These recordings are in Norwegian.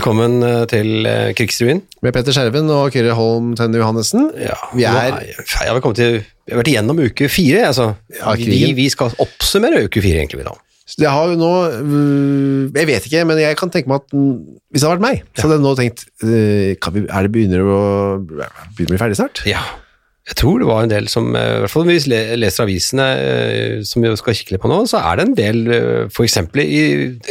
Velkommen eh, til eh, Krigsrevyen. Med Petter Skjerven og Kyrre Holm Tønne Johannessen. Ja, Vi er- ja, vi, til, vi har vært igjennom uke fire. Altså. Ja, vi, vi skal oppsummere uke fire, egentlig. Da. Det har jo nå øh, Jeg vet ikke, men jeg kan tenke meg at hvis det hadde vært meg, så hadde jeg nå tenkt øh, kan vi, Er det begynner å Begynner vi ferdig snart? Ja, jeg tror det var en del som eh, I hvert fall hvis vi leser avisene eh, som vi skal kikke litt på nå, så er det en del F.eks. For eksempel i,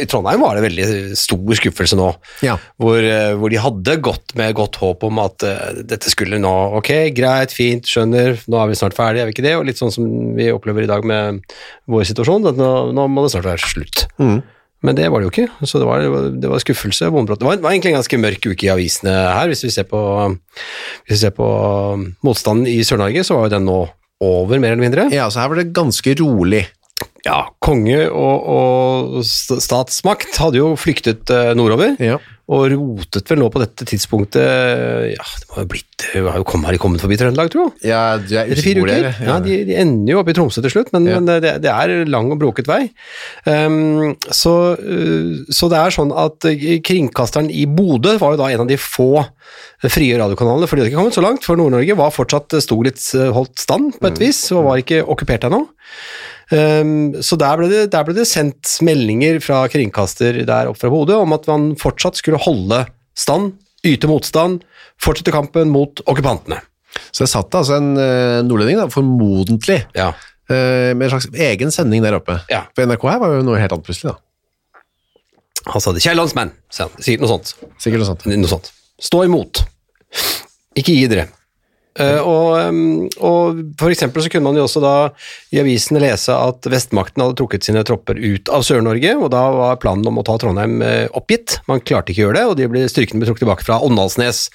i Trondheim var det veldig stor skuffelse nå. Ja. Hvor, eh, hvor de hadde gått med godt håp om at uh, dette skulle nå Ok, greit, fint, skjønner, nå er vi snart ferdig, er vi ikke det? Og litt sånn som vi opplever i dag med vår situasjon, at nå, nå må det snart være slutt. Mhm. Men det var det jo ikke, så det var, det var skuffelse. vonbrott. Det var, egentlig en ganske mørk uke i avisene her. Hvis vi ser på, vi ser på motstanden i Sør-Norge, så var jo den nå over, mer eller mindre. ja, så her var det ganske rolig. Ja, konge og, og statsmakt hadde jo flyktet eh, nordover, Ja. og rotet vel nå på dette tidspunktet Ja, det må jo blitt det har jo kommet, Har de kommet forbi Trøndelag, tro? Ja, du er fire uker. det er. Ja, de, de ender jo oppe i Tromsø til slutt, men, Ja. men det, det er lang og broket vei. Um, så, så det er sånn at kringkasteren i Bodø var jo da en av de få frie radiokanalene, for de hadde ikke kommet så langt, for Nord-Norge var fortsatt sto litt holdt stand på et Mm. vis, og var ikke okkupert ennå. Um, så der ble, det, der ble det sendt meldinger fra kringkaster der opp fra hodet om at man fortsatt skulle holde stand, yte motstand, fortsette kampen mot okkupantene. Så det satt altså en øh, nordlending, da, formodentlig, Ja. øh, med en slags egen sending der oppe. Ja. For NRK her var jo noe helt annet plutselig, da. Han sa det. Kiellandsmenn. Sikkert noe sånt. Sikkert noe sånt. Noe sånt. Stå imot. Ikke gi dere. Eh, og, og for eksempel så kunne man jo også da i avisene lese at vestmakten hadde trukket sine tropper ut av Sør-Norge, og da var planen om å ta Trondheim eh, oppgitt. Man klarte ikke å gjøre det, og de ble, styrkene ble trukket tilbake fra Åndalsnes.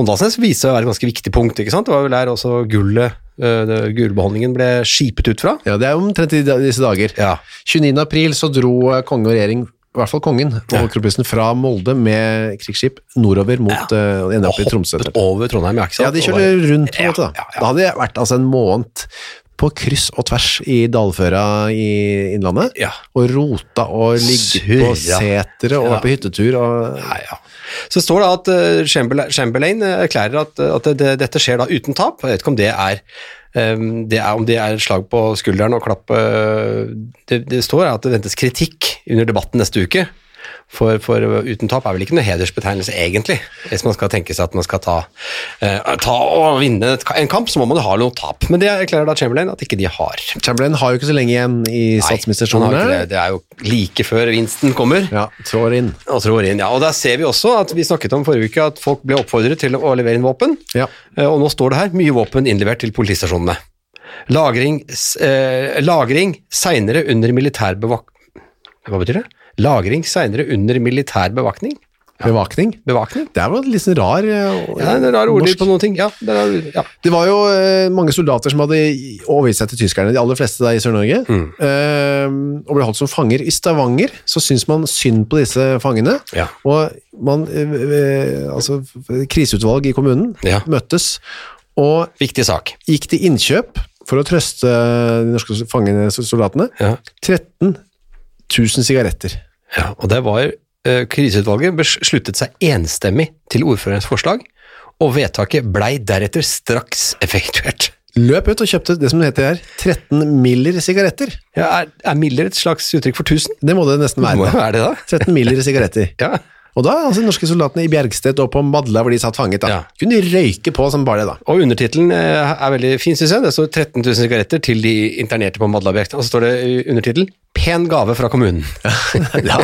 Åndalsnes viser seg å være et ganske viktig punkt, ikke sant? Det var vel der også gullet, eh, gullbeholdningen ble skipet ut fra. Ja, det er omtrent i disse dager. Ja. 29. april så dro konge og regjering, i hvert fall kongen, og kronprinsen fra Molde med krigsskip nordover mot øh, ende opp i Tromsø. Hoppet over Trondheim, ja, ikke sant? Ja, de kjørte var- rundt på en Ja, måte da. ja, ja. Da hadde det vært altså en måned på kryss og tvers i dalføra i Innlandet, Ja. og rota og ligget på Surra. setere og Ja. vært på hyttetur. Og, Ja, ja. Så står det at uh, Chamberlain, eh, erklærer at, at det, det, dette skjer da uten tap. Jeg vet ikke om det er, eh, det er, om det er et slag på skulderen og klapp eh, det, det står at det ventes kritikk under debatten neste uke. For, for uten tap er vel ikke noe hedersbetegnelse egentlig, hvis man skal tenke seg at man skal ta, eh, ta og vinne en kamp, så må man jo ha noe tap. Men det erklærer da Chamberlain at ikke de har. Chamberlain har jo ikke så lenge igjen i statsministerstolen det. det er jo like før vinsten kommer. Ja, trår inn. Og trår inn, ja. Og der ser vi også at vi snakket om forrige uke at folk ble oppfordret til å levere inn våpen. Ja. Eh, Og nå står det her mye våpen innlevert til politistasjonene. Lagring, eh, lagring seinere under militærbevakt... Hva betyr det? Lagring seinere under militær bevakning? Bevakning. Bevakning? Det jo litt sånn rar eh, Ja, det er rar ordlyd på noen ting. Ja, det er, ja. Det var jo eh, mange soldater som hadde overgitt seg til tyskerne, de aller fleste der i Sør-Norge, Mm. eh, og ble holdt som fanger. I Stavanger så syns man synd på disse fangene, Ja. og man, eh, eh, altså kriseutvalg i kommunen Ja. møttes, og Viktig sak. gikk til innkjøp for å trøste de norske fangene, soldatene. Ja. 13 000 sigaretter. Ja, og det var eh, Kriseutvalget besluttet seg enstemmig til ordførerens forslag, og vedtaket blei deretter straks effektuert. Løp ut og kjøpte det som heter her, 13 miller sigaretter. Ja, er, er miller et slags uttrykk for tusen? Det må det nesten være. Hva er det da? 13 miller sigaretter. Ja. Og da altså, de norske soldatene i Bjergstedt og på Madla, hvor de satt fanget, da, Ja. kunne de røyke på som bare det. da. Og undertittelen eh, er veldig fin, synes jeg. Det står 13 000 sigaretter til de internerte på Madla-objektet. Og så står det undertittel 'Pen gave fra kommunen'. ja,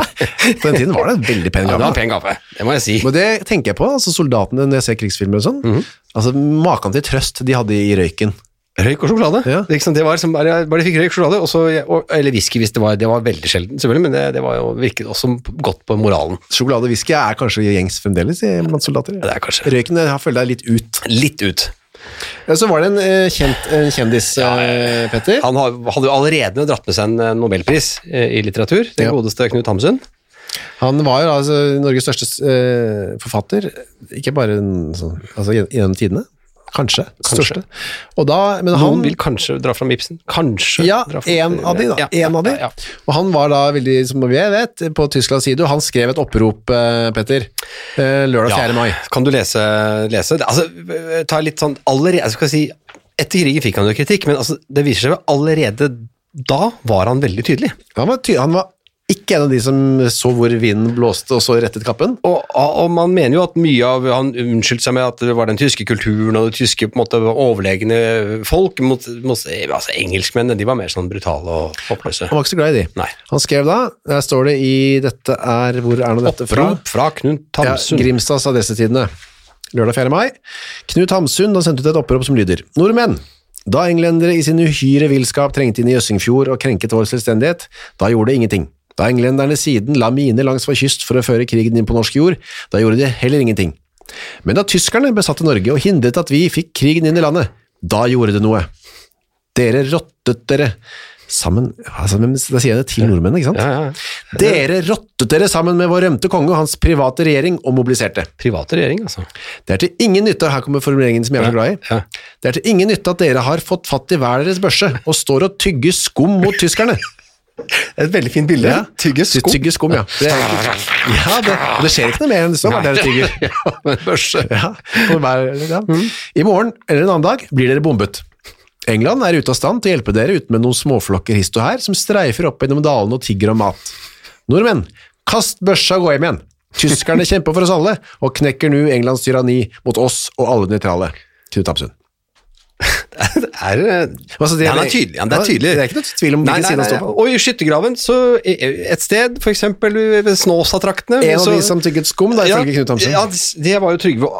På den tiden var det en veldig pen gave. Ja, det var en pen gave, det må jeg si. Men det tenker jeg på, altså soldatene når jeg ser krigsfilmer og sånn. Mhm. altså Maken til trøst de hadde i røyken. Røyk og sjokolade. Ja. Sant, det var som bare, bare de fikk røyk og sjokolade, og så, og, eller whisky hvis det var, det var veldig sjelden, selvfølgelig, men det, det var jo virket også godt på moralen. Sjokolade og whisky er kanskje gjengs fremdeles blant soldater. Det er kanskje Røyken har følt deg litt ut. litt ut. Ja, så var det en eh, kjent en kjendis, ja, Petter. Han hadde jo allerede dratt med seg en eh, nobelpris eh, i litteratur, den Ja. godeste Knut Hamsun. Han var jo altså Norges største eh, forfatter, ikke bare en sånn, altså, gjennom tidene. Kanskje. Største. Og da, men han, Noen vil kanskje dra fram Ibsen. Kanskje Ja, dra fram- en av de da. Ja, en av de. ja, ja. Og han var da veldig, som vi vet, på Tysklands side, og han skrev et opprop, eh, Petter, eh, lørdag 4. mai. Kan du lese, lese? Altså, ta litt sånn allerede, jeg skal si, etter krigen fikk han jo kritikk, men altså, det viser seg jo allerede da var han veldig tydelig. Han var, ty han var ikke en av de som så hvor vinden blåste og så rettet kappen. Og, og man mener jo at mye av Han unnskyldte seg med at det var den tyske kulturen og det tyske på en måte overlegne folk mot, mot altså Engelskmennene de var mer sånn brutale og håpløse. Han var ikke så glad i de. Nei. Han skrev da, der står det i dette er, hvor er nå dette fra? Opprop fra Knut Ja, Hamsun. Grimstads adressetidene. Lørdag 4. mai. Knut Hamsun har sendt ut et opprop som lyder Nordmenn! Da englendere i sin uhyre villskap trengte inn i Jøssingfjord og krenket vår selvstendighet, da gjorde det ingenting. Da englenderne siden la miner langs vår kyst for å føre krigen inn på norsk jord, da gjorde de heller ingenting. Men da tyskerne besatte Norge og hindret at vi fikk krigen inn i landet, da gjorde det noe. Dere rottet dere sammen altså, Da sier jeg det til nordmenn, ikke sant? Ja, ja, ja. Dere rottet dere sammen med vår rømte konge og hans private regjering og mobiliserte. Private regjering, altså. Det er til ingen nytte, her kommer formuleringen som jeg er så glad i. Det er til ingen nytte at dere har fått fatt i hver deres børse og står og tygger skum mot tyskerne. Et veldig fint bilde. Ja. Tygge skum. Tygge skum, ja. Det, ja det, det skjer ikke noe mer enn det står, bare dere tygger. ja, med en børse. Ja, hver. I morgen eller en annen dag blir dere bombet. England er ute av stand til å hjelpe dere uten med noen småflokker hist og her som streifer opp gjennom dalene og tigger om mat. Nordmenn, kast børsa og gå hjem igjen. Tyskerne kjemper for oss alle og knekker nå Englands tyranni mot oss og alle nøytrale. Knut Hamsun. Er, eh, Altså, det- ja, det er tydelig. Ja, det er tydelig. Det er ikke noe tvil om hvilken side han nei, står på. Og i skyttergraven, så et sted, eksempel ved Snåsatraktene En av så- de som tygget skum, da, ifølge Knut Hamsun. Ja, det var jo Trygve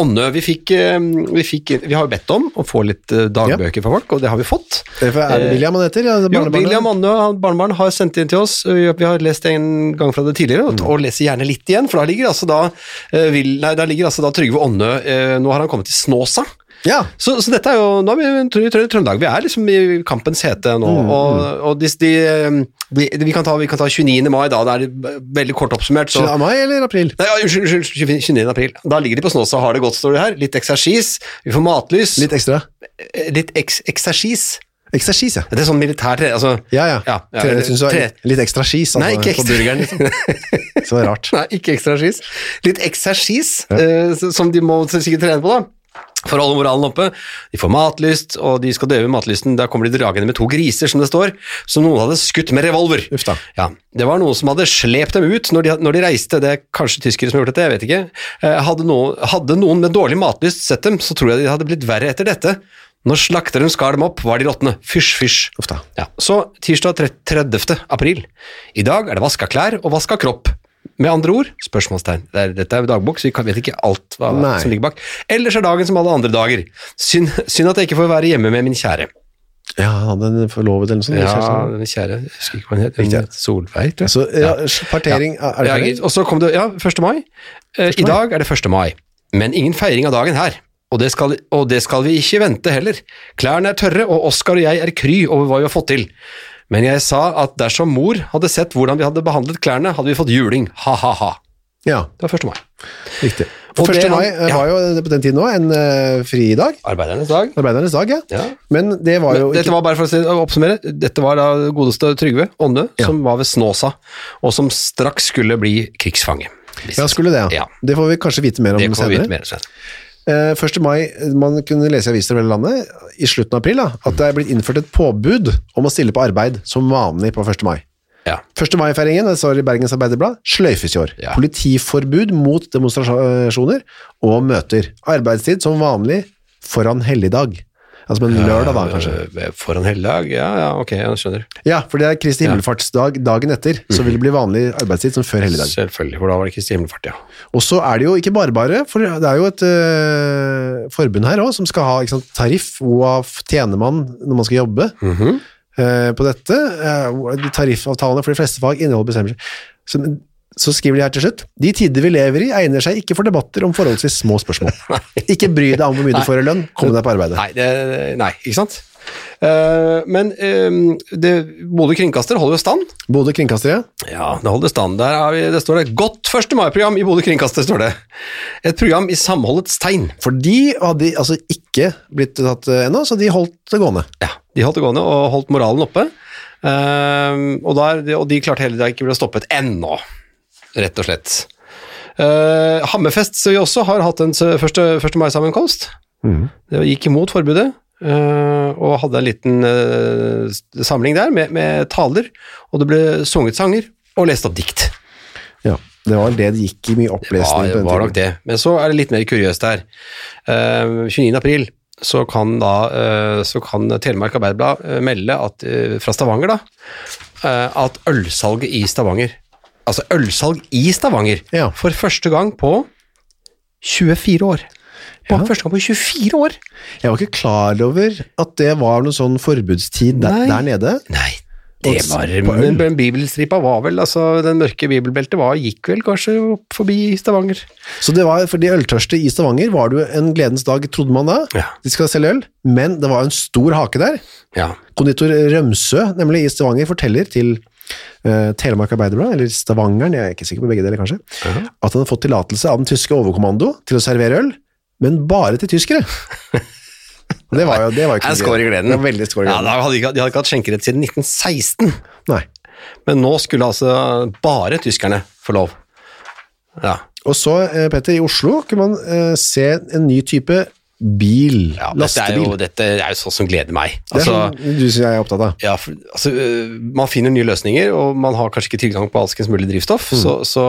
Ånne. Vi fikk, øh, vi fikk Vi har jo bedt om å få litt uh, dagbøker fra folk, og det har vi fått. Derfor er det William han heter? Ja, jo. William Anne og barnebarn har sendt inn til oss. Vi har lest en gang fra det tidligere, og, og leser gjerne litt igjen, for da ligger altså da, vil, nei, ligger altså da Trygve Ånne Nå har han kommet til Snåsa. Ja, Så, så dette er jo Nå er vi i Trø- Trøndelag. Vi er liksom i kampens hete nå. Mm, Og, og de, de, de, vi, kan ta, vi kan ta 29. mai, da. Det er veldig kort oppsummert. Så, 29. mai eller april? Nei, ja, unnskyld, unnskyld, 29. april. Da ligger de på Snåsa og har det godt, står det her. Litt eksersis. Vi får matlys. Litt ekstra. Eh, litt eks eksersis. Ekstra skis, ja. Det er sånn militær tre... Altså, Ja, ja. Ja, ja, Tre- det tre- litt ekstra skis altså, Nei, ikke på ekstra. burgeren. Liksom. Så rart. Nei, ikke ekstra skis. Litt eksersis, eh, som de må sikkert trene på, da. For å holde moralen oppe. De får matlyst, og de skal døve matlysten. Da kommer de dragende med to griser, som det står, som noen hadde skutt med revolver. Ja, Det var noen som hadde slept dem ut når de, når de reiste. Det er kanskje tyskere som har gjort dette, jeg vet ikke. Eh, Hadde noen, hadde noen med dårlig matlyst sett dem, så tror jeg de hadde blitt verre etter dette. Når slakteren skar dem opp, var de råtne. Fysj, fysj. Ja, så tirsdag 30. april. I dag er det vaska klær og vaska kropp. Med andre ord, spørsmålstegn. Det er, dette er dagbok, så vi vet ikke alt hva Nei. som ligger bak. Ellers er dagen som alle andre dager. Synd, synd at jeg ikke får være hjemme med min kjære. Ja, han hadde en forlovet eller noe sånt. Ja, den kjære, jeg husker ikke hva hun het. Riktig. Solveig, tror jeg. Så ja, partering, er det Ja, og så kom det, ja, 1. mai. 1. I dag er det 1. mai, men ingen feiring av dagen her. Og det, skal, og det skal vi ikke vente heller. Klærne er tørre, og Oskar og jeg er kry over hva vi har fått til. Men jeg sa at dersom mor hadde sett hvordan vi hadde behandlet klærne, hadde vi fått juling. Ha-ha-ha. Ja, Det var 1. mai. riktig. Og 1. det mai eh, ja. var jo på den tiden òg en uh, fridag. Arbeidernes dag. Arbeidernes dag, ja. Ja. Men det var jo Men dette ikke var bare for å oppsummere, dette var da godeste Trygve Ånde, Ja. som var ved Snåsa, og som straks skulle bli krigsfange. Ja, skulle det, ja. Det får vi kanskje vite mer om Det senere. vi vite mer senere. Eh, 1. mai, man kunne lese i aviser over hele landet i slutten av april da, at det er blitt innført et påbud om å stille på arbeid som vanlig på 1. mai. Ja. 1. mai-feiringen, det står i Bergens Arbeiderblad, sløyfes i år. Ja. Politiforbud mot demonstrasjoner og møter. Arbeidstid som vanlig foran helligdag. Altså en lørdag, da, kanskje. For Foran helligdag? Ja, ja, ok, jeg skjønner. Ja, for det er Kristi himmelfartsdag dagen etter, så vil det bli vanlig arbeidstid som før helligdag. Selvfølgelig, for da var det Kristi himmelfart, ja. Og så er det jo ikke bare bare, for det er jo et øh, forbund her også, som skal ha sant, tariff, hvor tjener man når man skal jobbe øh, på dette. Øh, tariffavtalene for de fleste fag inneholder bestemmelser. Så, skriver de her til slutt, de tider vi lever i egner seg ikke for debatter om forholdsvis små spørsmål. ikke bry deg om hvor mye du får i lønn, kom deg på arbeidet. Nei, det, nei ikke sant? Uh, men uh, det, Bodø kringkaster holder jo stand. Bodø kringkaster, Ja, Ja, det holder stand. Vi, det står det 'Godt 1. mai-program' i Bodø kringkaster, står det. Et program i samholdets tegn. for de hadde altså ikke blitt tatt øh, ennå, så de holdt det gående. Ja, de holdt det gående og holdt moralen oppe. Uh, og, der, og de klarte heller ikke å bli stoppet ennå, rett og slett. Uh, Hammerfest som vi også har hatt en s- første, 1. mai-sammenkomst. Det gikk imot forbudet, Uh, og hadde en liten uh, samling der med, med taler, og det ble sunget sanger og lest opp dikt. Ja, det var det det gikk i mye opplesning. var, det var nok det. Men så er det litt mer kuriøst her. Uh, 29. april så kan da så kan Telemark Arbeiderblad melde at, fra Stavanger da, at ølsalget i Stavanger Altså ølsalg i Stavanger Ja. for første gang på 24 år. På Ja. Første gang på 24 år! Jeg var ikke klar over at det var noen sånn forbudstid der, der nede. Nei, det var men. Men bibelstripa var vel altså Den mørke bibelbeltet var, gikk vel kanskje opp forbi Stavanger. Så det var, for de øltørste i Stavanger var det jo en gledens dag, trodde man da. Ja. De skal selge øl, men det var en stor hake der. Ja. Konditor Rømsø, nemlig i Stavanger, forteller til eh, Telemark Arbeiderblad, eller Stavangeren, jeg er ikke sikker på begge deler kanskje, at han har fått tillatelse av den tyske overkommando til å servere øl, men bare til tyskere. Det var jo, det var jo ikke En skår i gleden. Det var veldig skår i Ja, gleden. da hadde de, ikke- de hadde ikke hatt skjenkerett siden 1916. Nei. Men nå skulle altså bare tyskerne få lov. Ja. Og så, eh, Petter, i Oslo kunne man uh, se en ny type bil, ja dette, er jo, dette er jo sånn som gleder meg. Det er Altså, sånn du som jeg er opptatt av. ja, for, altså, øh, man finner nye løsninger, og man har kanskje ikke tilgang på alskens mulig drivstoff, Mm. så, så,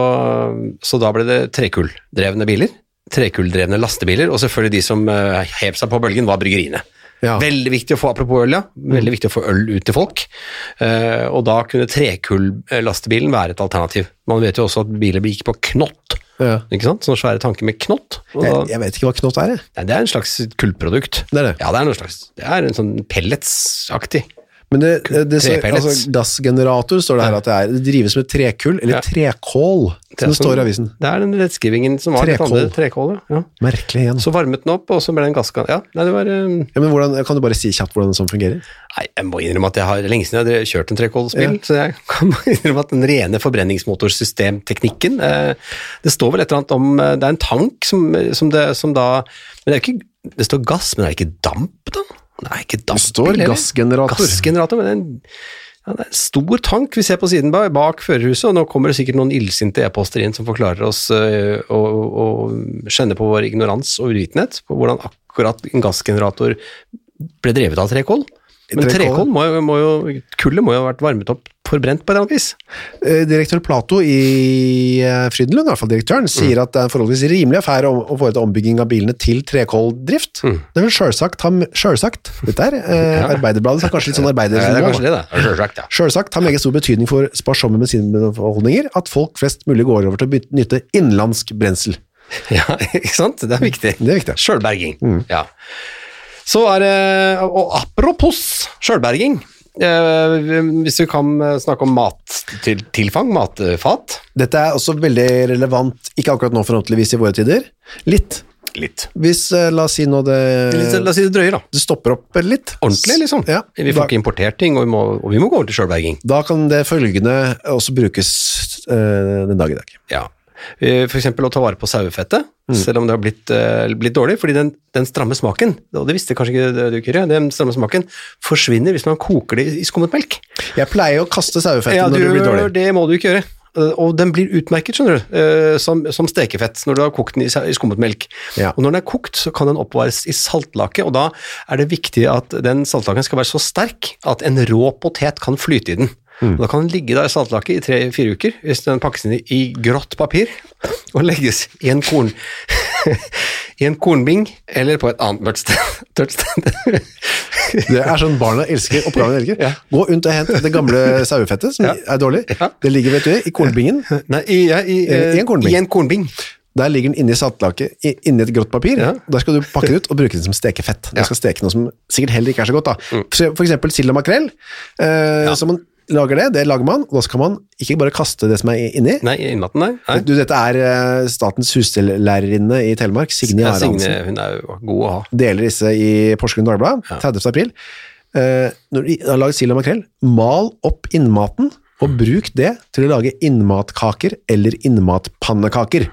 så da ble det trekull-drevne biler. Trekull-drevne lastebiler, og selvfølgelig de som uh, hev seg på bølgen, var bryggeriene. Ja. Veldig viktig å få, apropos øl, ja. Veldig viktig å få øl ut til folk. Eh, og da kunne trekull-lastebilen være et alternativ. Man vet jo også at biler gikk på knott, Ja. ikke sant? Sånne svære tanker med knott. Jeg, jeg vet ikke hva knott er, jeg. nei, det er en slags kullprodukt. Det er det. Ja, det er noe slags, det er en sånn pelletsaktig. Men det, det, det, altså, gassgenerator står det her at det er. Det drives med trekull, eller Ja. trekål, som det står i avisen. Det er den rettskrivingen som var Trekål. Det, Trekål, ja. Merkelig igjen. Så varmet den opp, og så ble den gasskan... Ja, nei, det var um... Ja, men hvordan, kan du bare si kjapt hvordan den sånn fungerer? Nei, jeg må innrømme at jeg har lenge siden jeg har kjørt en trekålsbil, Ja. så jeg kan innrømme at den rene forbrenningsmotorsystemteknikken eh, Det står vel et eller annet om eh, Det er en tank som, som, det, som da Men det er ikke Det står gass, men det er ikke damp, da? Nei, ikke dampbil. Gassgenerator. Gassgenerator, men en ja, det er en stor tank vi ser på siden bak, bak førerhuset, og nå kommer det sikkert noen illsinte e-poster inn som forklarer oss øh, å, å skjenne på vår ignorans og uvitenhet på hvordan akkurat en gassgenerator ble drevet av trekål. Men Trekål. må må jo Kullet må jo ha vært varmet opp forbrent på et eller annet vis. Eh, Direktør Plato i eh, Frydenlund, i hvert fall direktøren, sier at det er en forholdsvis rimelig affære å, foreta ombygging av bilene til trekåldrift. Det vil selvsagt ha Selvsagt. Dette er eh, Arbeiderbladet, så kanskje litt sånn Det er kanskje det, da. Selvsagt, ja. Har meget stor betydning for sparsomme bensinbeholdninger at folk flest mulig går over til å nytte innenlandsk brensel. ja. Ikke sant? Det er viktig. Det er viktig. Sjølberging. Ja. Så er det Og apropos sjølberging. Eh, hvis vi kan eh, snakke om mattilfang, matfat. Dette er også veldig relevant, ikke akkurat nå forhåpentligvis i våre tider. Litt. Litt. Hvis, eh, la oss si nå det, la oss si det drøyer, da. det stopper opp litt. Ordentlig, liksom. Ja, vi får da, ikke importert ting, og vi må, og vi må gå over til sjølberging. da kan det følgende også brukes eh, den dag i dag. Ja. Eh, eksempel å ta vare på sauefettet, selv om det har blitt, eh, blitt dårlig, fordi den, den stramme smaken, og det visste kanskje ikke du, Kyrre, den stramme smaken forsvinner hvis man koker det i skummet melk. Jeg pleier å kaste sauefettet Ja, når det blir dårlig. det må du ikke gjøre. Eh, Og den blir utmerket, skjønner du, som, som stekefett når du har kokt den i, i skummet melk. Ja. Og når den er kokt, så kan den oppvares i saltlake, og da er det viktig at den saltlaken skal være så sterk at en rå potet kan flyte i den. Mm. Da kan den ligge der i saltlake i tre-fire uker, hvis den pakkes inn i, grått papir og legges i en korn i en kornbing eller på et annet mørkt sted. Det er sånn barna elsker oppgaven elsker. Ja. Gå rundt og hent det gamle sauefettet, som Ja. er dårlig. Ja. Det ligger, vet du, i kornbingen. Nei, i, ja, i, Eh, i en kornbing. I en kornbing. Der ligger den inni saltlaket, i- inni et grått papir. Ja. Der skal du pakke den ut og bruke den som stekefett. Du Ja. skal steke noe som sikkert heller ikke er så godt. da. For, for eksempel sild og makrell. Eh, Så man lager det, det lager man, og da skal man ikke bare kaste det som er inni. Nei, innmaten, nei. nei. Du, dette er eh, statens husstellærerinne i Telemark, Signe Ja, Aronsen. Signe, hun er jo god å ha. deler disse i Porsgrunn Dagblad, 30. april. Eh, når du har laget sild og makrell, mal opp innmaten, og bruk det til å lage innmatkaker eller innmatpannekaker.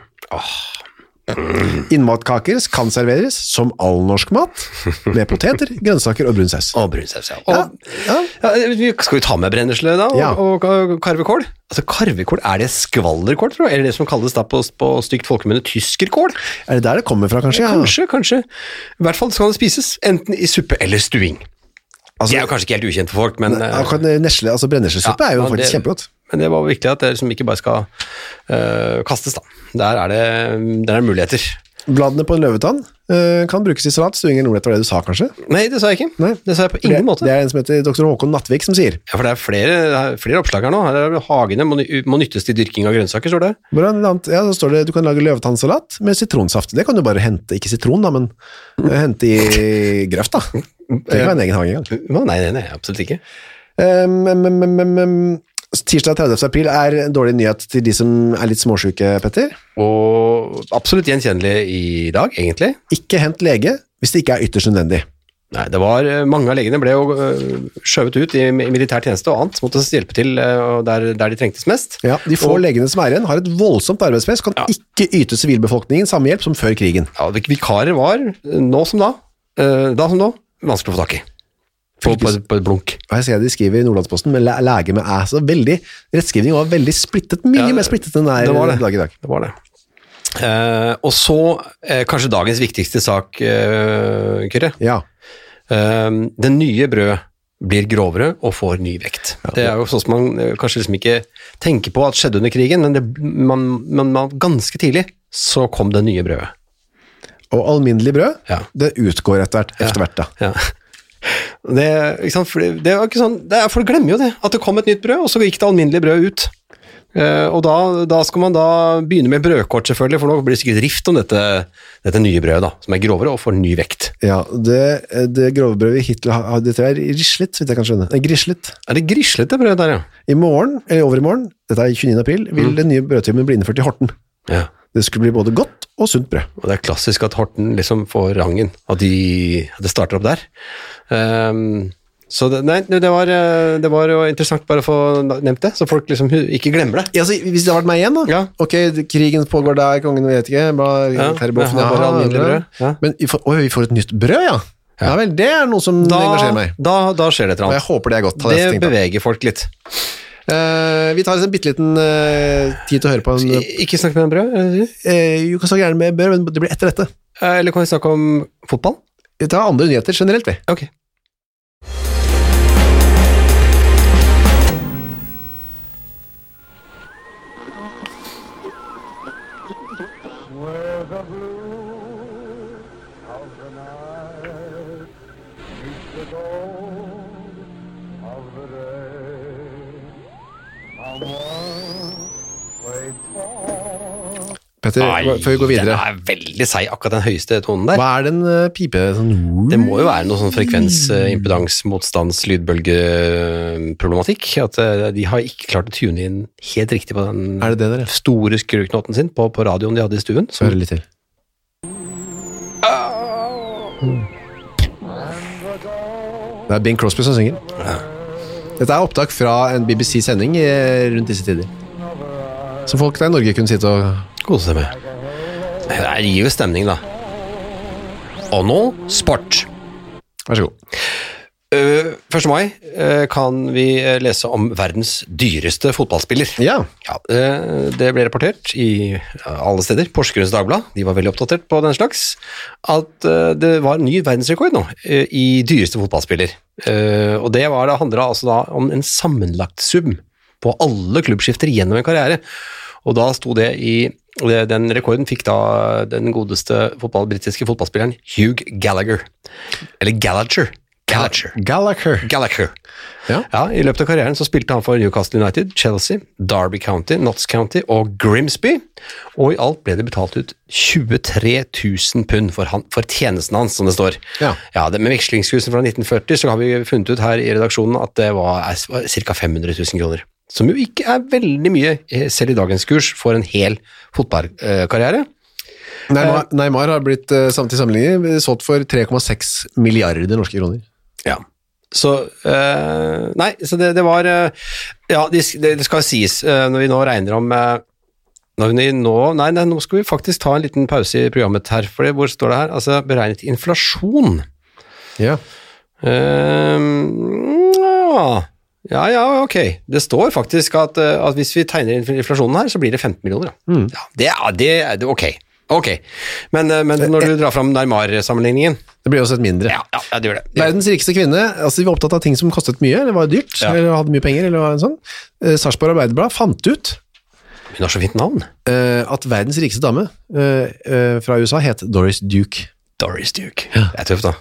Innmatkaker kan serveres som all norsk mat, med poteter, grønnsaker og brun saus. Og brun saus, ja. Og, Ja, ja. Skal vi ta med brennesle da, og, og, karvekål? Altså, karvekål, er det skvallerkål, tror jeg? Eller det som kalles da på, på stygt folkemunne tyskerkål? Er det der det kommer fra, kanskje? Kanskje, kanskje. I hvert fall skal det spises, enten i suppe eller stuing. Altså, det er jo kanskje ikke helt ukjent for folk, men, eh, nesle, altså Brenneslesuppe Ja, er jo faktisk det- kjempegodt. Men det var viktig at det liksom ikke bare skal eh, kastes. da. Der er det der er muligheter. Bladene på en løvetann eh, kan brukes i salat. Stuing ingen omelett var det du sa, kanskje? Nei, det sa jeg ikke. Nei. Det sa jeg på Det, ingen måte. det er en som heter dr. Håkon Nattvik som sier. Ja, for det er flere, er flere oppslag her nå. Her er Hagene må, må nyttes til dyrking av grønnsaker, står det. Annet, ja, så står det du kan lage løvetannsalat med sitronsaft. Det kan du bare hente, ikke sitron da, men mm. hente i grøft da. Det kan være en egen hage engang. Nei, nei, nei, absolutt ikke. Um, um, um, tirsdag 30. april er en dårlig nyhet til de som er litt småsyke, Petter. Og absolutt gjenkjennelig i dag, egentlig. Ikke hent lege hvis det ikke er ytterst nødvendig. Nei, det var, eh, Mange av legene ble jo øh, skjøvet ut i mi- militær tjeneste og annet, måtte hjelpe til øh, der, der de trengtes mest. Ja, De få Og- legene som er igjen, har et voldsomt arbeidspress, kan Ja. ikke yte sivilbefolkningen samme hjelp som før krigen. Ja, vik- Vikarer var, nå som da, da som nå, vanskelig å få tak i. På, på, på et blunk. De skriver i Nordlandsposten med lege med æ, så veldig, rettskrivning var veldig splittet, mye Ja, mer splittet enn det er i dag i dag. Det var det. Eh, og så eh, kanskje dagens viktigste sak, eh, Kyrre. Ja, Eh, den nye brød blir grovere og får ny vekt. Det er jo sånn som man eh, kanskje liksom ikke tenker på at skjedde under krigen, men, det, man, man, man, ganske tidlig så kom det nye brødet. og alminnelig brød, Ja. det utgår etter hvert, etter hvert da. Ja. Det? For det, det sånn, det er, Folk glemmer jo det, at det kom et nytt brød, og så gikk det alminnelige brød ut. Uh, og da, da skal man da begynne med brødkort, selvfølgelig, for nå blir det sikkert rift om dette, dette nye brødet, da, som er grovere og får ny vekt. Ja, det, det grove brødet Hitler har, det tror er rislet, hvis jeg kan skjønne. Nei, grislet. Er det grislete brød der, ja? I morgen, eller over i morgen, dette er 29. april, vil Mm. den nye brødtimen bli innført i Horten. ja. Det skulle bli både godt og sunt brød. Og det er klassisk at Horten liksom får rangen, at, de, at det starter opp der. Um, så det, nei, det var, eh, det var jo interessant bare å få nevnt det, så folk liksom ikke glemmer det. Ja, så hvis det hadde vært meg igjen da, Ja. ok, krigen pågår der, kongen vet ikke, bare, Ja, terrorboffen, jeg bare alminnelig brød, ja. Men vi får, oi, vi får et nytt brød, ja. Ja, vel, det er noe som Da, engasjerer meg. da, da skjer det et Og jeg håper det er godt, Det beveger folk litt. Eh, vi tar en en bitteliten uh, tid til å høre på en I- Ikke snakke med en brød, eh, kan snakke gjerne med brød, men det blir etter dette. Eller kan vi snakke om fotball? Vi tar andre nyheter generelt, vi. Ok. Petter, før vi går videre. Den er veldig seig, akkurat den høyeste tonen der. Hva er den uh, pipe? Sånn, Det må jo være noe sånn frekvens, uh, impedans, motstands, lydbølgeproblematikk. At uh, de har ikke klart å tune inn helt riktig på den det det store skruknoten sin på, på radioen de hadde i stuen. Så Så, hører litt til. Det er Bing Crosby som synger. Dette er opptak fra en BBC-sending rundt disse tider. Som folk der i Norge kunne sitte og kose seg med. Det gir jo stemning, da. Og nå sport. Vær så god. Uh, 1. mai eh, kan vi eh, lese om verdens dyreste fotballspiller. Ja. Ja, Det ble rapportert i alle steder. Porsgrunns Dagblad de var veldig oppdatert på den slags. At det var ny verdensrekord nå i dyreste fotballspiller. Og det var, det handla altså da om en sammenlagt sum på alle klubbskifter gjennom en karriere. Og da sto det i den rekorden fikk da den godeste fotball, britiske fotballspilleren Hugh Gallagher. Eller Gallagher. Gallagher. Gallagher. Gallagher. Ja. Ja, I løpet av karrieren så spilte han for Newcastle United, Chelsea, Derby County, Notts County og Grimsby. Og i alt ble det betalt ut 23 000 pund for, han, for tjenesten hans, som det står. Ja. det, Med vekslingskursen fra 1940 så har vi funnet ut her i redaksjonen at det var, var ca. 500 000 kroner. Som jo ikke er veldig mye, eh, selv i dagens kurs, for en hel fotballkarriere. Neymar, Neymar har blitt eh, samtidig sammenlignet solgt for 3,6 milliarder norske kroner. Ja. Så eh, Nei, så det, det var eh, Ja, det, det skal sies, eh, når vi nå regner om eh, når vi nå, nei, nei, nå skal vi faktisk ta en liten pause i programmet her, for hvor står det her? Altså beregnet inflasjon. Ja. Uh, ja. Ja, ja, ok. Det står faktisk at, eh, at hvis vi tegner inflasjonen her, så blir det 15 millioner. Ja. Ja, det, er, det er det- ok. Ok. Men, eh, men når du drar fram Neymar-sammenligningen Det blir også et mindre. ja, ja, ja, det gjør det. Verdens rikeste kvinne, altså de var opptatt av ting som kostet mye, eller var dyrt, Ja. eller hadde mye penger, eller en sånn. Eh, Sarpsborg Arbeiderblad fant ut Hun har så fint navn. eh, at verdens rikeste dame eh, eh, fra USA het Doris Duke. Doris Duke. Det er tøft, da.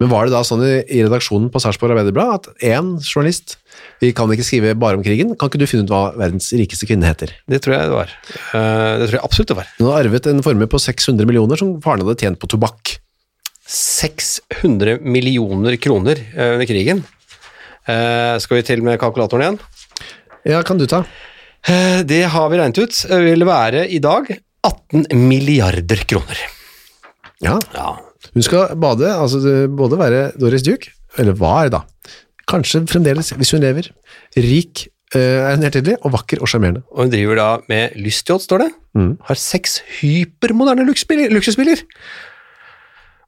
Men var det da sånn i, i redaksjonen på Sarpsborg Arbeiderblad at én journalist Vi kan ikke skrive bare om krigen. Kan ikke du finne ut hva verdens rikeste kvinne heter? Det tror jeg det var. Eh, det tror jeg absolutt det var. Hun har arvet en formue på 600 millioner som faren hadde tjent på tobakk. 600 millioner kroner eh, under krigen. Eh, skal vi til med kalkulatoren igjen? Ja, kan du ta? Det har vi regnet ut. Det vil være i dag 18 milliarder kroner. Ja, Ja, Hun skal bade, altså både være Doris Duke, eller var da, kanskje fremdeles, hvis hun lever, rik, eh, er hun helt tydelig, og vakker og sjarmerende. og hun driver da med lystyacht, står det. Har seks hypermoderne luksusbiler.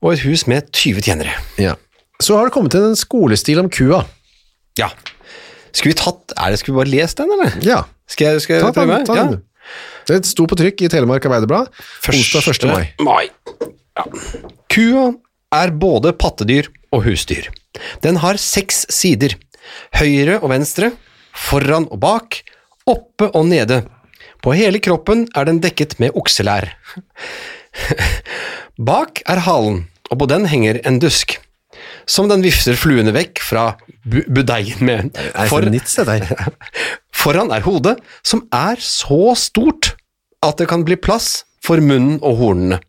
Og et hus med 20 tjenere. Ja. Så har det kommet til en skolestil om kua. Ja. Skulle vi tatt Er det, skulle vi bare lest den, eller? Ja, Skal jeg, skal jeg ta, ta, prøve? ta den. Ja. Det sto på trykk i Telemark Arbeiderblad onsdag 1. mai. mai. Ja. Kua er både pattedyr og husdyr. Den har seks sider. Høyre og venstre, foran og bak, oppe og nede. På hele kroppen er den dekket med okselær. Bak er halen, og på den henger en dusk, som den vifter fluene vekk fra bu budeien med. For-? Foran er hodet, som er så stort at det kan bli plass for munnen og hornene.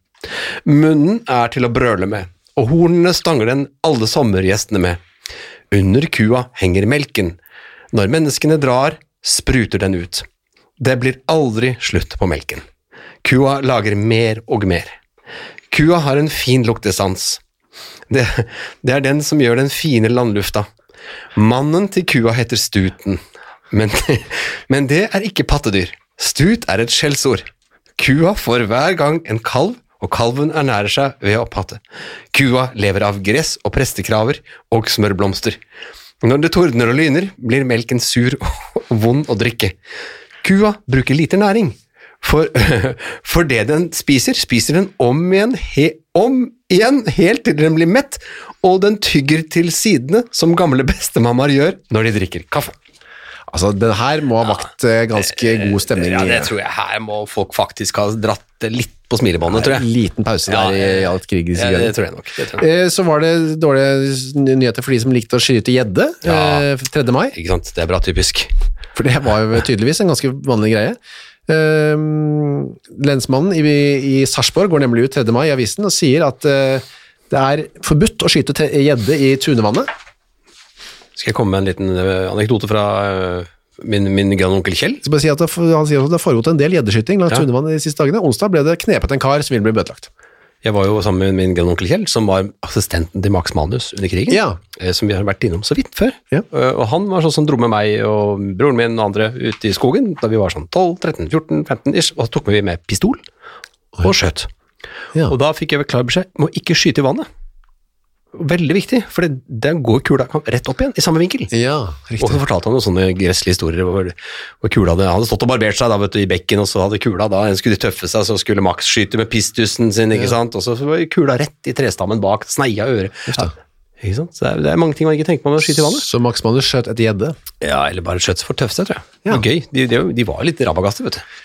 Munnen er til å brøle med, og hornene stanger den alle sommergjestene med. Under kua henger melken. Når menneskene drar, spruter den ut. Det blir aldri slutt på melken. Kua lager mer og mer. Kua har en fin luktesans. Det, det er den som gjør den fine landlufta. Mannen til kua heter Stuten, men, men det er ikke pattedyr. Stut er et skjellsord. Kua får hver gang en kalv, og kalven ernærer seg ved å opphatte. Kua lever av gress og prestekraver og smørblomster. Når det tordner og lyner, blir melken sur og vond å drikke. Kua bruker lite næring. For, for det den spiser, spiser den om igjen, he, om igjen helt til den blir mett, og den tygger til sidene som gamle bestemammaer gjør når de drikker kaffe. Altså, den her må ha vakt eh, ganske god stemning. Ja, det tror jeg. Her må folk faktisk ha dratt litt på smilebåndet, tror jeg. Liten pause der i, i alt krigens Ja, det tror jeg nok. Tror jeg. Eh, Så var det dårlige nyheter for de som likte å skyte gjedde Ja. eh, 3. mai. Ikke sant? Det er bra typisk. For det var jo tydeligvis en ganske vanlig greie. Um, lensmannen i, i Sarpsborg går nemlig ut 3. mai i avisen og sier at eh, det er forbudt å skyte gjedde i tunevannet. Skal jeg komme med en liten eh, anekdote fra eh, min, min grandonkel Kjell? Si han sier at det har foregått en del gjeddeskyting langs Ja. tunevann de siste dagene. Onsdag ble det knepet en kar som ville bli bøtelagt. Jeg var jo sammen med min grandonkel Kjell, som var assistenten til Max Manus under krigen. Ja. eh, Som vi har vært innom så vidt før. Ja. Og han var sånn som dro med meg og broren min og andre ut i skogen da vi var sånn 12-13-14-15 ish, og så tok vi med pistol og skjøt. Ja. Og da fikk jeg vel klar beskjed om å ikke skyte i vannet. Veldig viktig, for det, går kula rett opp igjen, i samme vinkel. Ja, riktig. Og så fortalte han noen sånne gresslige historier hvor, hvor kula hadde, hadde stått og barbert seg da, vet du, i bekken, og så hadde kula da, en skulle tøffe seg, så skulle Max skyte med pistusen sin, ikke sant, og så var kula rett i trestammen bak, sneia øret. Ja, ikke sant? Så det er, det er mange ting man ikke tenker på med å skyte i vannet. Så Max Manus skjøt et gjedde. Ja, eller bare skjøt for tøffe seg, tror jeg. Ja. Gøy. De, de, de var jo litt rabagaster, vet du.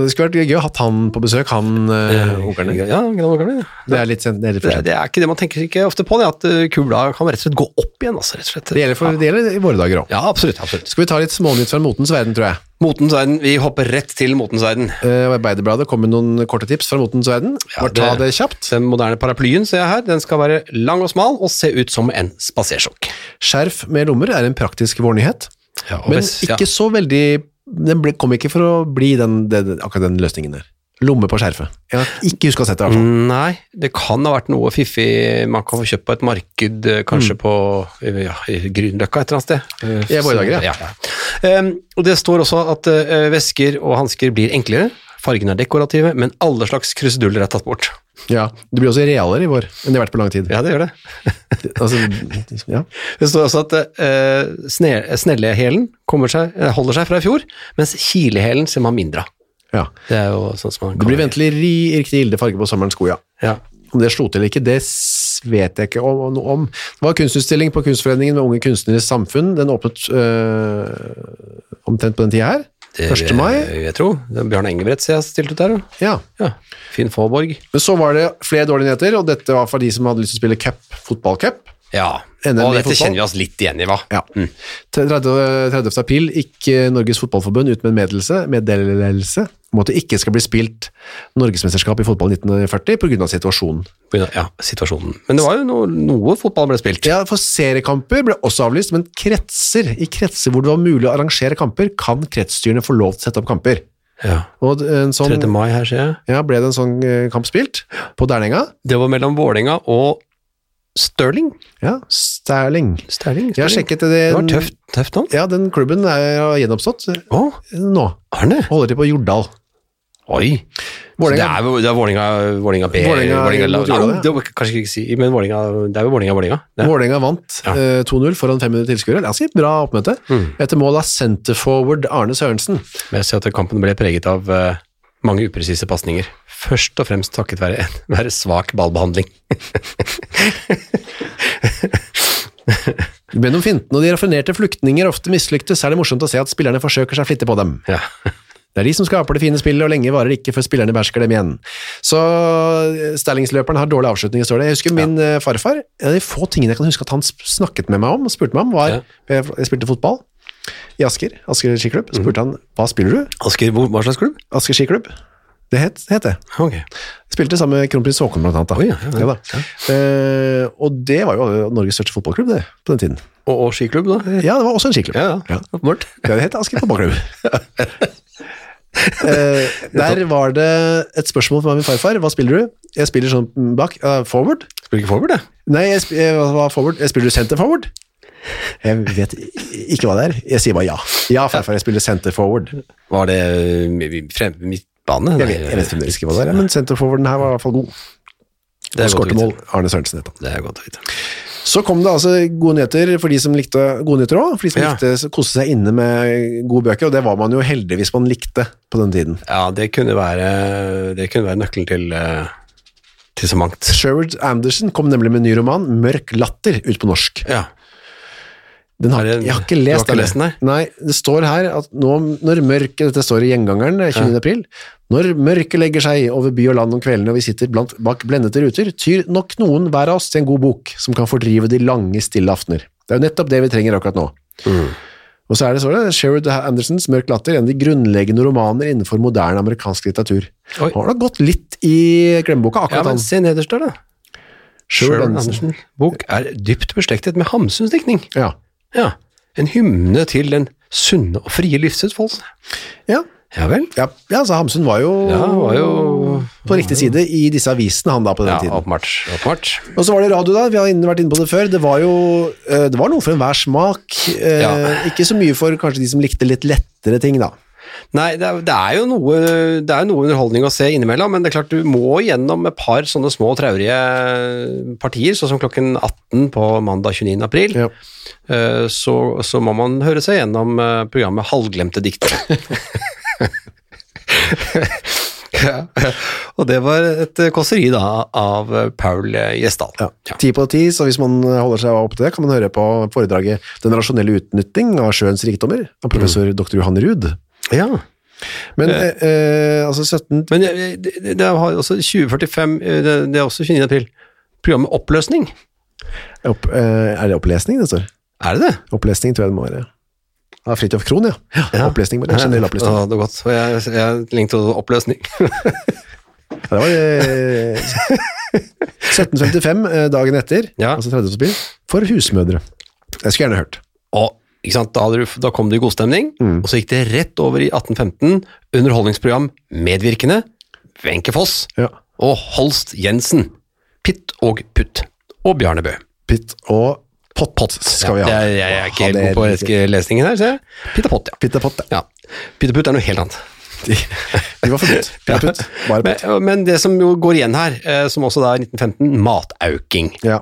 Det skulle vært gøy å ha hatt han på besøk, han uh, onkelen. Ja, Gran ja. Det er det er litt sent, Det, det er ikke det man tenker ikke ofte på, det, at uh, kula kan rett og slett gå opp igjen. Altså. Det gjelder, for, det gjelder i våre dager òg. Ja, absolutt. absolutt. Skal vi ta litt smånytt fra motens verden, tror jeg. Motens verden. Vi hopper rett til motens verden. Uh, Arbeiderbladet kom med noen korte tips fra motens verden. Ja, Bare ta det- det kjapt. Den moderne paraplyen ser jeg her, den skal være lang og smal og se ut som en spasersjokk. Skjerf med lommer er en praktisk vårnyhet, Ja, men hvis- ja. ikke så veldig Den ble, kom ikke for å bli den, den, akkurat den løsningen der. Lomme på skjerfet. Jeg har ikke huska å sette sett det, Altså. Nei, det kan ha vært noe fiffig man kan få kjøpt på et marked, kanskje kanskje på ja, Grünerløkka et eller annet sted. Eh, I våre dager, ja. ja. Um, og det står også at uh, vesker og hansker blir enklere, fargene er dekorative, men alle slags kruseduller er tatt bort. Ja, Det blir også realere i vår enn det har vært på lang tid. Ja, det gjør det. Altså, ja. Det står også at uh, snellehælen kommer seg, eh, holder seg fra i fjor, mens kilehælen ser man mindre av. ja. Det er jo sånn som man Det blir ventelig ri, riktig gilde farge på sommerens sko, ja. Ja. Om det slo til eller ikke, det vet jeg ikke om, noe om. Det var kunstutstilling på Kunstforeningen med Unge Kunstneres Samfunn. Den åpnet øh, omtrent på den tida her. Det 1. mai. Jeg tror. Det er Bjørn Engebret ser jeg stilte stilt ut der. Ja. Ja. Finn Faaborg. Men så var det flere dårlige nyheter, og dette var for de som hadde lyst til å spille cup, fotballcup. Ja. NM Og dette kjenner vi oss litt igjen i, hva? Ja. 30. 30. april gikk Norges Fotballforbund ut med en meddelelse, meddelelse om at det ikke skal bli spilt norgesmesterskap i fotball 1940 pga. situasjonen. Ja, situasjonen. Men det var jo noe, noe fotball ble spilt. Ja, for seriekamper ble også avlyst, men kretser, i kretser hvor det var mulig å arrangere kamper, kan kretsstyrene få lov til å sette opp kamper. Ja. Og en sånn, 3. mai her, ser jeg. ja, ble det en sånn eh, kamp spilt på Dernenga. Det var mellom Vålerenga og Stirling. Ja, Sterling. Sterling. Jeg har sjekket det. Det var tøft, tøft navn. Ja, den klubben er gjenoppstått oh. Nå. Arne. Holder til på Jordal. Oi. Vålinga. Så det er er Vålerenga, B. Vålinga, Jordal, ja. det var kanskje ikke si, men Vålinga, det er jo Vålerenga, Vålerenga. Vålerenga vant Ja. eh, 2-0 foran 500 tilskuere. Ganske bra oppmøte. Etter mål av centerforward Arne Sørensen. Men jeg ser at kampen ble preget av eh, mange upresise pasninger. Først og fremst takket være, være svak ballbehandling. Mellom fintene og de raffinerte fluktninger ofte mislyktes, er det morsomt å se at spillerne forsøker seg flittig på dem. Ja. Det er de som skaper det fine spillet, og lenge varer det ikke før spillerne bæsjer dem igjen. Så Stallingsløperen har dårlig avslutning, står det. Jeg husker min ja. farfar, en av de få tingene jeg kan huske at han snakket med meg om, og spurte meg om, var Ja. jeg spilte fotball i Asker, Asker skiklubb. Mhm. spurte han, hva spiller du? Asker, hvor- hva slags klubb? Asker skiklubb. Det het. Het det. Okay. Spilte sammen med kronprins Haakon blant annet. Da. Oi, ja, ja, ja. da. Eh, og det var jo Norges største fotballklubb det, på den tiden. Og, og skiklubb, da? Ja, det var også en skiklubb. Ja, ja. Åpenbart. Ja, det het Asker fotballklubb. Eh, der var det et spørsmål fra min farfar. Hva spiller du? Jeg spiller sånn bak. Uh, forward? Spiller ikke forward, jeg. Nei, jeg, sp jeg, var forward? jeg spiller center forward. Jeg vet ikke hva det er. Jeg sier bare ja. Ja, farfar, jeg spiller center forward. Var det eh, frem, midtbane? Jeg vet, jeg vet fremdeles ikke hva det er, men center forwarden her var i hvert fall god. Det er godt å vite. Arne Sørensen het han. Det er godt å vite. Så kom det altså gode nyheter for de som likte gode nyheter òg. For de som Ja. likte å kose seg inne med gode bøker, og det var man jo heldig hvis man likte på den tiden. Ja, det kunne være, det kunne være nøkkelen til, eh, til så mangt. Sherwood Anderson kom nemlig med en ny roman, Mørk latter, ut på norsk. Ja. Den har, jeg har ikke lest den. lest den, nei? Det står her at nå, når mørket, dette står i gjengangeren 20. april, når mørket legger seg over by og land om kveldene og vi sitter blant, bak blendete ruter, tyr nok noen hver av oss til en god bok som kan fordrive de lange, stille aftener. Det er jo nettopp det vi trenger akkurat nå. Mm. Og så er det, så det, Sherwood Andersons Mørk latter, en av de grunnleggende romaner innenfor moderne amerikansk litteratur. Oi. Har da gått litt i glemmeboka, Ja, akkurat men han. se nederst der, da. Sherwood Andersons Andersen. Bok er dypt beslektet med Hamsuns diktning. Ja. Ja. En hymne til den sunne og frie livsutfoldelse. Ja. Ja vel? Ja, ja, så Hamsun var jo, Ja, var jo på riktig side i disse avisene han da på den Ja, tiden. åpenbart. oppmatt. Og så var det radio da, vi har vært inne på det før, det var jo eh, det var noe for enhver smak, eh, Ja. ikke så mye for kanskje de som likte litt lettere ting da. Nei, det er, det er jo noe, det er noe underholdning å se innimellom, men det er klart du må gjennom et par sånne små traurige partier, sånn som klokken 18 på mandag 29. april. Ja. Eh, Så, så må man høre seg gjennom eh, programmet Halvglemte dikter. ja. Og det var et kåseri da av Paul Gjesdal. Ja. Ti på ti, så hvis man holder seg opp til det, kan man høre på foredraget Den rasjonelle utnytting av sjøens rikdommer, av professor Mm. dr. Johan Ruud. Ja. Men eh, eh, altså 17 Men eh, det, det, det har også 2045, eh, det, det er også 29. april. Programmet Oppløsning. opp, eh, Er det opplesning det står? Er det det? Opplesning tror jeg det må være. Ja, Fridtjof Krohn, ja. Opplesning, bare. Generell opplesning. Ja, det var godt. Og jeg, jeg linkte til oppløsning. Det var eh, 1755, eh, dagen etter, Ja. altså 30. april, for husmødre. Jeg skulle gjerne hørt. Og da, du, da kom det i godstemning, Mm. og så gikk det rett over i 1815, underholdningsprogram Medvirkende, Wenche Foss Ja. og Holst Jensen, Pitt og Putt, og Bjarne Bø. Pitt og pott, pott skal vi ha. Jeg, jeg, er ikke helt god på lesningen her, ser jeg. Pitt og Pott, ja. Pitt og pott, ja. ja. Pitt og Putt er noe helt annet. De, de var forbudt. Pitt og putt, bare putt. Men, men det som jo går igjen her, eh, som også da er 1915, matauking. Ja.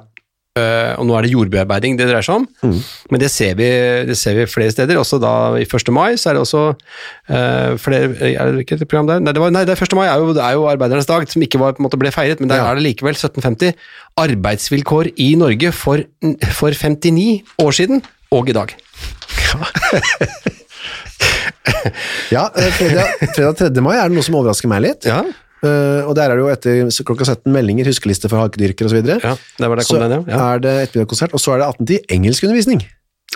Eh, og nå er det jordbearbeiding det dreier seg om, Mm. men det ser, vi, det ser vi flere steder. Også da i 1. mai så er det også uh, flere Er det ikke et program der? Nei, det, var, nei, det er 1. mai er jo, det er jo arbeidernes dag, som ikke var, på en måte ble feiret, men der Ja. er det likevel 1750 arbeidsvilkår i Norge for, for 59 år siden og i dag. Ja, ja, fredag, fredag 3. mai er det noe som overrasker meg litt. Ja, Eh, og der er det jo etter klokka 17 meldinger, huskeliste for hakedyrkere videre. ja det var der Så den, ja. ja. er det ettermiddagskonsert, og så er det 18.10 engelskundervisning.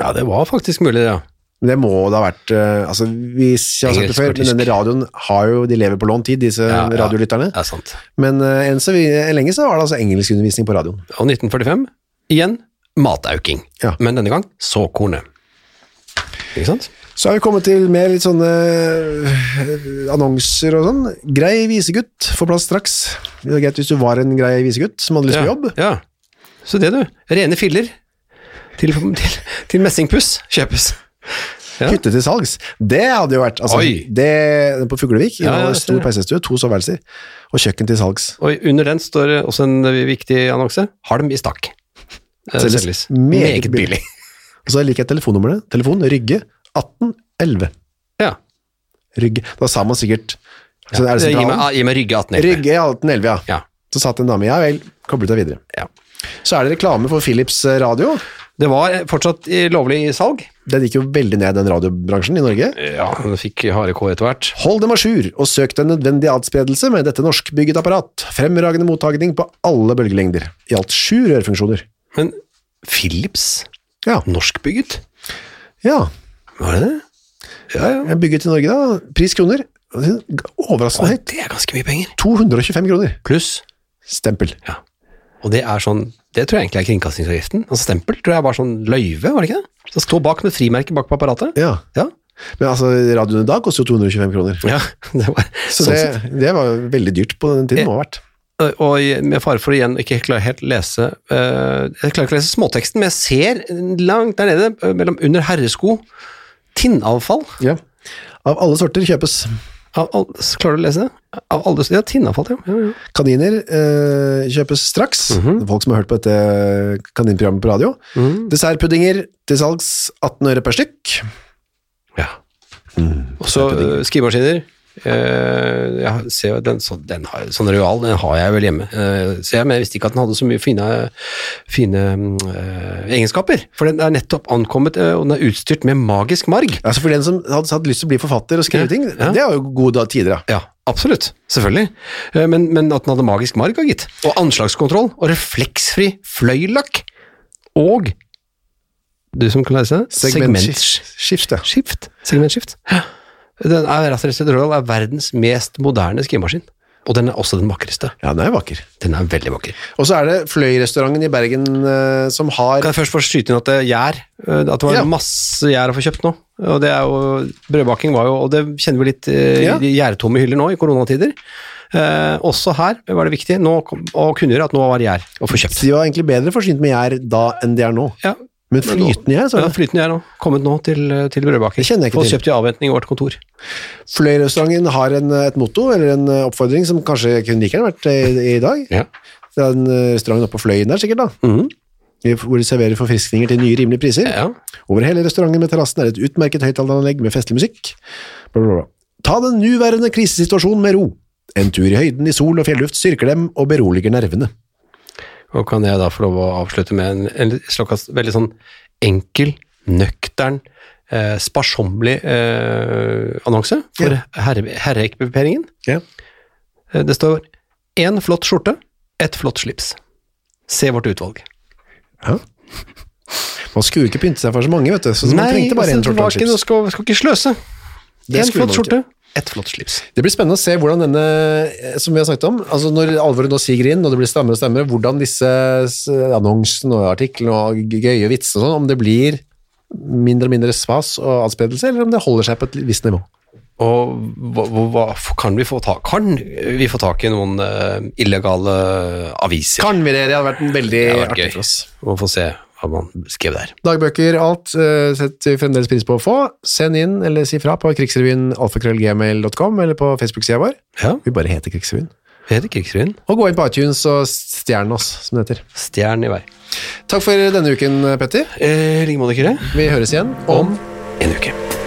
Ja, det var faktisk mulig, ja. Men det må da ha vært uh, altså jeg har sagt det før, men denne radioen har jo De lever på lånt tid, disse Ja, ja. radiolytterne. Er sant. Men uh, enn så vi, lenge så var det altså engelskundervisning på radioen. Og 1945, igjen matauking. Ja. Men denne gang såkornet. Ikke sant? Så har vi kommet til mer litt sånne øh, annonser og sånn. Grei visegutt får plass straks. Det er greit hvis du var en grei visegutt som hadde lyst på jobb. Ja. Så det, du. Rene filler til, til, til messingpuss kjøpes. Ja. Hytte til salgs. Det hadde jo vært altså, det, På Fuglevik, Ja, ja, ja, stor peisestue, to soveværelser og kjøkken til salgs. Og under den står også en viktig annonse. Halm i stakk. Eh, Selges Meget billig. Og så liker jeg telefonnummeret. Telefon Rygge 1811. Ja. Rygge. Da sa man sikkert så er det Gi meg, sentralen? gi meg Rygge 1811. Rygge 1811, ja. Ja. Så satt en dame, ja vel, koblet deg videre. ja. Så er det reklame for Philips eh, radio. Det var fortsatt lovlig i salg. Den gikk jo veldig ned, den radiobransjen i Norge. Ja, den fikk harde kår etter hvert. Hold dem a jour, og søk den nødvendige adspredelse med dette norskbygget apparat. Fremragende mottagning på alle bølgelengder. I alt sju rørfunksjoner. Men Philips, Ja, norskbygget, ja. Var det det? Ja, ja. Jeg bygget i Norge da. Pris kroner. Overraskende høyt. Det er ganske mye penger. 225 kroner. Pluss Stempel. Ja. Og det er sånn Det tror jeg egentlig er kringkastingsavgiften. Altså stempel tror jeg var sånn løyve, var det ikke det? Så stå bak med frimerke bak på apparatet. Ja. Ja. Men altså, radioen i dag koster jo 225 kroner. ja det var Så sånn det, det var veldig dyrt på den tiden, Det må ha vært. Og med fare for å igjen ikke klare helt lese eh, Jeg klarer ikke å lese småteksten, men jeg ser langt der nede, eh, mellom under herresko, tinnavfall. Ja. Av alle sorter kjøpes. Av, all, klarer du å lese det? Av alle Ja, tinnavfall, ja. ja, ja. Kaniner eh, kjøpes straks. Folk som har hørt på dette kaninprogrammet på radio. Dessertpuddinger til salgs 18 øre per stykk. ja. Og så eh, skrivemaskiner. Eh, jeg ser den, så, den har, sånn real, den har jeg vel hjemme. Eh, så jeg, men jeg visste ikke at den hadde så mye fine, fine eh, egenskaper. For den er nettopp ankommet, og den er utstyrt med magisk marg. Altså For den som hadde hatt lyst til å bli forfatter og skrive Ja, ting, ja. det er jo gode tider, da. Ja, absolutt. Selvfølgelig. Men, men at den hadde magisk marg, gitt. Og anslagskontroll, og refleksfri fløylakk. Og Du som kan lese? Segmentskift, ja. Skift. Segmentskift. Den er rett og Royal er verdens mest moderne skrivemaskin. Og den er også den vakreste. Ja, den er vakker. Den er veldig vakker. Og så er det Fløy-restauranten i Bergen uh, som har Kan jeg først få skyte inn at det er gjær? eh, At det var Ja. masse gjær å få kjøpt nå. Og det er jo, brødbaking var jo, og det kjenner vi litt uh, Ja. i gjærtomme hyller nå i koronatider. Uh, også her var det viktig nå, å kunngjøre at nå var gjær å få kjøpt. De var egentlig bedre forsynt med gjær da enn de er nå. Ja, Men flytende gjær, så ja flytende gjær. Kommet nå til, til brødbaking. Det kjenner jeg ikke Få til. kjøpt i avventning i vårt kontor. Fløy-restauranten har en, et motto, eller en eh, oppfordring, som kanskje kunne like gjerne vært eh, i, i dag. Ja. Det er en eh, restaurant oppe på Fløyen der, sikkert, da. Mm Hvor de serverer forfriskninger til nye, rimelige priser. ja. Over hele restauranten med terrassen er det et utmerket høyttaleranlegg med festlig musikk. Bla, bla, bla. Ta den nuværende krisesituasjonen med ro. En tur i høyden i sol og fjelluft styrker dem og beroliger nervene. Og kan jeg da få lov å avslutte med en, en slags veldig sånn enkel, nøktern eh, sparsommelig eh, annonse for herre, herreekviperingen. Ja. Eh, Det står én flott skjorte, ett flott slips. Se vårt utvalg. Ja. Man skulle jo ikke pynte seg for så mange, vet du, så man trengte bare én skjorte og slips. Nei, skal, skal ikke sløse. Én flott skjorte, ett flott slips. Det blir spennende å se hvordan denne, eh, som vi har snakket om, altså når alvoret nå siger inn, og det blir stammere og stammere, hvordan disse annonsene og artiklene og gøye vitser og sånn, om det blir mindre og mindre svas og adspredelse, eller om det holder seg på et visst nivå. Og hva, hva, kan vi få tak Kan vi få tak i noen uh, illegale aviser? Kan vi det? Det hadde vært en veldig vært artig for oss. Og få se hva man skrev der. Dagbøker, alt, eh, setter vi fremdeles pris på å få. Send inn eller si fra på krigsrevyen alfakrøllgmail.com eller på Facebook-sida vår. Ja, Vi bare heter Krigsrevyen. vi heter Krigsrevyen. Og gå inn på iTunes og stjern oss, som det heter. Stjern i vei. Takk for denne uken, Petter. Eh, I like måte, Kyrre. Vi høres igjen om Om en uke.